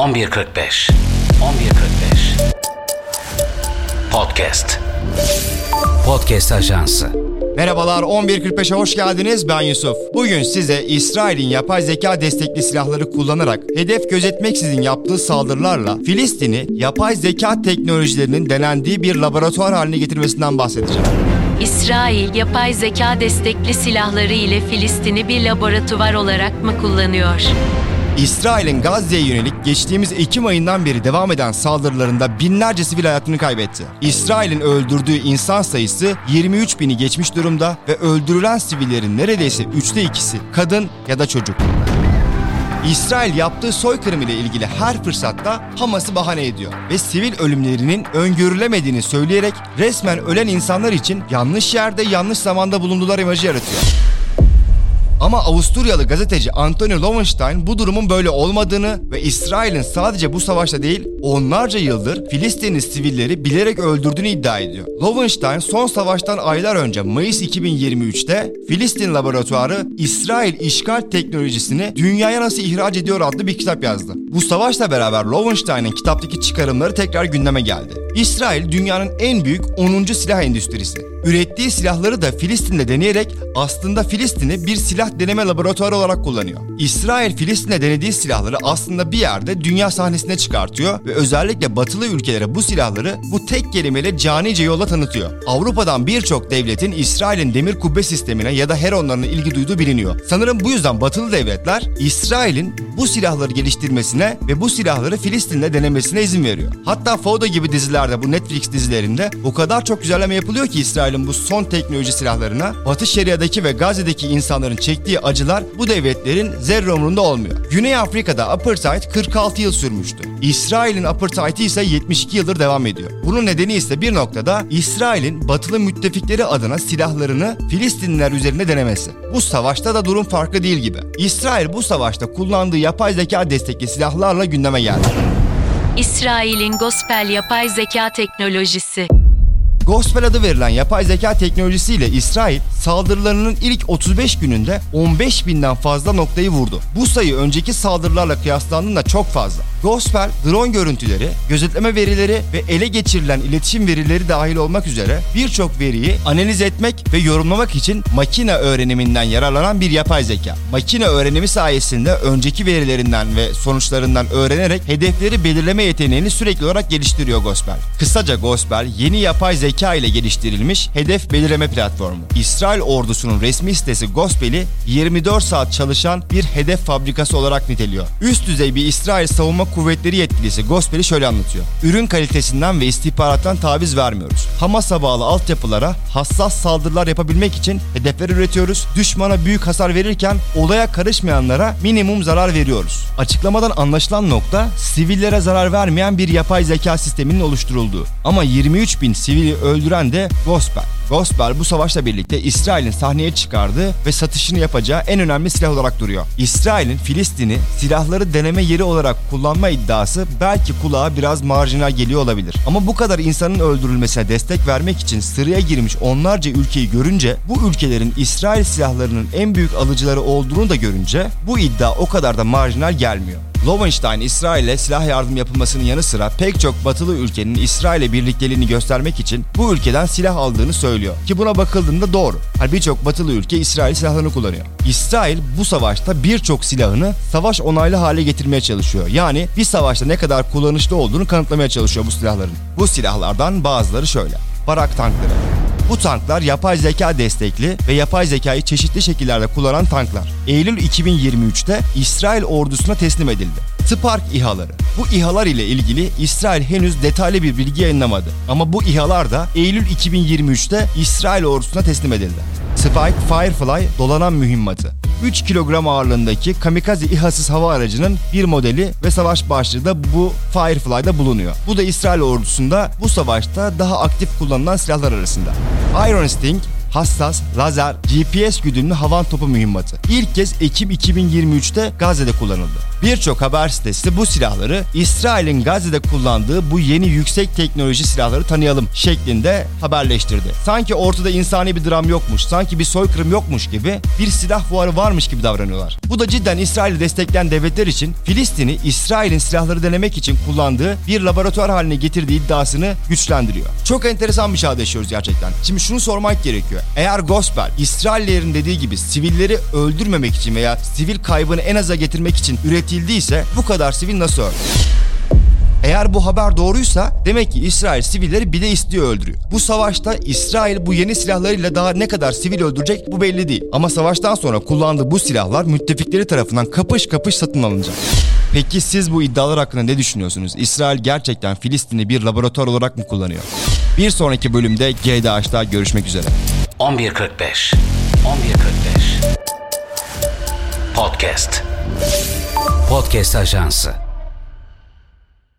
11.45 11.45 Podcast Podcast Ajansı Merhabalar 11.45'e hoş geldiniz ben Yusuf. Bugün size İsrail'in yapay zeka destekli silahları kullanarak hedef gözetmeksizin yaptığı saldırılarla Filistin'i yapay zeka teknolojilerinin denendiği bir laboratuvar haline getirmesinden bahsedeceğim. İsrail yapay zeka destekli silahları ile Filistin'i bir laboratuvar olarak mı kullanıyor? İsrail'in Gazze'ye yönelik geçtiğimiz Ekim ayından beri devam eden saldırılarında binlerce sivil hayatını kaybetti. İsrail'in öldürdüğü insan sayısı 23 bini geçmiş durumda ve öldürülen sivillerin neredeyse üçte ikisi kadın ya da çocuk. İsrail yaptığı soykırım ile ilgili her fırsatta Hamas'ı bahane ediyor ve sivil ölümlerinin öngörülemediğini söyleyerek resmen ölen insanlar için yanlış yerde yanlış zamanda bulundular imajı yaratıyor. Ama Avusturyalı gazeteci Anthony Lowenstein bu durumun böyle olmadığını ve İsrail'in sadece bu savaşta değil onlarca yıldır Filistinli sivilleri bilerek öldürdüğünü iddia ediyor. Lowenstein son savaştan aylar önce Mayıs 2023'te Filistin laboratuvarı İsrail işgal teknolojisini dünyaya nasıl ihraç ediyor adlı bir kitap yazdı. Bu savaşla beraber Lowenstein'in kitaptaki çıkarımları tekrar gündeme geldi. İsrail dünyanın en büyük 10. silah endüstrisi. Ürettiği silahları da Filistin'de deneyerek aslında Filistin'i bir silah deneme laboratuvarı olarak kullanıyor. İsrail Filistin'de denediği silahları aslında bir yerde dünya sahnesine çıkartıyor ve özellikle batılı ülkelere bu silahları bu tek kelimeyle canice yolla tanıtıyor. Avrupa'dan birçok devletin İsrail'in demir kubbe sistemine ya da Heronlarına ilgi duyduğu biliniyor. Sanırım bu yüzden batılı devletler İsrail'in bu silahları geliştirmesine ve bu silahları Filistin'de denemesine izin veriyor. Hatta Fauda gibi dizilerde bu Netflix dizilerinde o kadar çok güzelleme yapılıyor ki İsrail'in bu son teknoloji silahlarına Batı Şeria'daki ve Gazze'deki insanların çektiği acılar bu devletlerin zerre umurunda olmuyor. Güney Afrika'da apartheid 46 yıl sürmüştü. İsrail'in apartheidi ise 72 yıldır devam ediyor. Bunun nedeni ise bir noktada İsrail'in batılı müttefikleri adına silahlarını Filistinliler üzerinde denemesi. Bu savaşta da durum farklı değil gibi. İsrail bu savaşta kullandığı yapay zeka destekli silahlarla gündeme geldi. İsrail'in Gospel yapay zeka teknolojisi Gospel adı verilen yapay zeka teknolojisiyle İsrail saldırılarının ilk 35 gününde 15 binden fazla noktayı vurdu. Bu sayı önceki saldırılarla kıyaslandığında çok fazla. Gospel, drone görüntüleri, gözetleme verileri ve ele geçirilen iletişim verileri dahil olmak üzere birçok veriyi analiz etmek ve yorumlamak için makine öğreniminden yararlanan bir yapay zeka. Makine öğrenimi sayesinde önceki verilerinden ve sonuçlarından öğrenerek hedefleri belirleme yeteneğini sürekli olarak geliştiriyor Gospel. Kısaca Gospel yeni yapay zeka ile geliştirilmiş hedef belirleme platformu. İsrail ordusunun resmi sitesi Gospel'i 24 saat çalışan bir hedef fabrikası olarak niteliyor. Üst düzey bir İsrail savunma kuvvetleri yetkilisi Gospel'i şöyle anlatıyor. Ürün kalitesinden ve istihbarattan taviz vermiyoruz. Hamas'a bağlı altyapılara hassas saldırılar yapabilmek için hedefler üretiyoruz. Düşmana büyük hasar verirken olaya karışmayanlara minimum zarar veriyoruz. Açıklamadan anlaşılan nokta sivillere zarar vermeyen bir yapay zeka sisteminin oluşturulduğu. Ama 23 bin sivili öldüren de Gospel. Gospel bu savaşla birlikte İsrail'in sahneye çıkardığı ve satışını yapacağı en önemli silah olarak duruyor. İsrail'in Filistin'i silahları deneme yeri olarak kullanma iddiası belki kulağa biraz marjinal geliyor olabilir. Ama bu kadar insanın öldürülmesine destek vermek için sıraya girmiş onlarca ülkeyi görünce bu ülkelerin İsrail silahlarının en büyük alıcıları olduğunu da görünce bu iddia o kadar da marjinal gelmiyor. Lowenstein, İsrail'e silah yardım yapılmasının yanı sıra pek çok batılı ülkenin İsrail'e birlikteliğini göstermek için bu ülkeden silah aldığını söylüyor. Ki buna bakıldığında doğru. Hani birçok batılı ülke İsrail silahlarını kullanıyor. İsrail bu savaşta birçok silahını savaş onaylı hale getirmeye çalışıyor. Yani bir savaşta ne kadar kullanışlı olduğunu kanıtlamaya çalışıyor bu silahların. Bu silahlardan bazıları şöyle. Barak tankları. Bu tanklar yapay zeka destekli ve yapay zekayı çeşitli şekillerde kullanan tanklar. Eylül 2023'te İsrail ordusuna teslim edildi. Spark İHA'ları. Bu İHA'lar ile ilgili İsrail henüz detaylı bir bilgi yayınlamadı. Ama bu İHA'lar da Eylül 2023'te İsrail ordusuna teslim edildi. Spike Firefly dolanan mühimmatı. 3 kilogram ağırlığındaki kamikaze İHA'sız hava aracının bir modeli ve savaş başlığı da bu Firefly'da bulunuyor. Bu da İsrail ordusunda bu savaşta daha aktif kullanılan silahlar arasında. Iron Sting hassas, lazer, GPS güdümlü havan topu mühimmatı. İlk kez Ekim 2023'te Gazze'de kullanıldı. Birçok haber sitesi bu silahları İsrail'in Gazze'de kullandığı bu yeni yüksek teknoloji silahları tanıyalım şeklinde haberleştirdi. Sanki ortada insani bir dram yokmuş, sanki bir soykırım yokmuş gibi bir silah fuarı varmış gibi davranıyorlar. Bu da cidden İsrail'i destekleyen devletler için Filistin'i İsrail'in silahları denemek için kullandığı bir laboratuvar haline getirdiği iddiasını güçlendiriyor. Çok enteresan bir çağda yaşıyoruz gerçekten. Şimdi şunu sormak gerekiyor. Eğer Gospel İsraillerin dediği gibi sivilleri öldürmemek için veya sivil kaybını en aza getirmek için üretildiyse bu kadar sivil nasıl öldü? Eğer bu haber doğruysa demek ki İsrail sivilleri bir de istiyor öldürüyor. Bu savaşta İsrail bu yeni silahlarıyla daha ne kadar sivil öldürecek bu belli değil. Ama savaştan sonra kullandığı bu silahlar müttefikleri tarafından kapış kapış satın alınacak. Peki siz bu iddialar hakkında ne düşünüyorsunuz? İsrail gerçekten Filistin'i bir laboratuvar olarak mı kullanıyor? Bir sonraki bölümde GDH'da görüşmek üzere. 11.45 11.45 Podcast Podcast Ajansı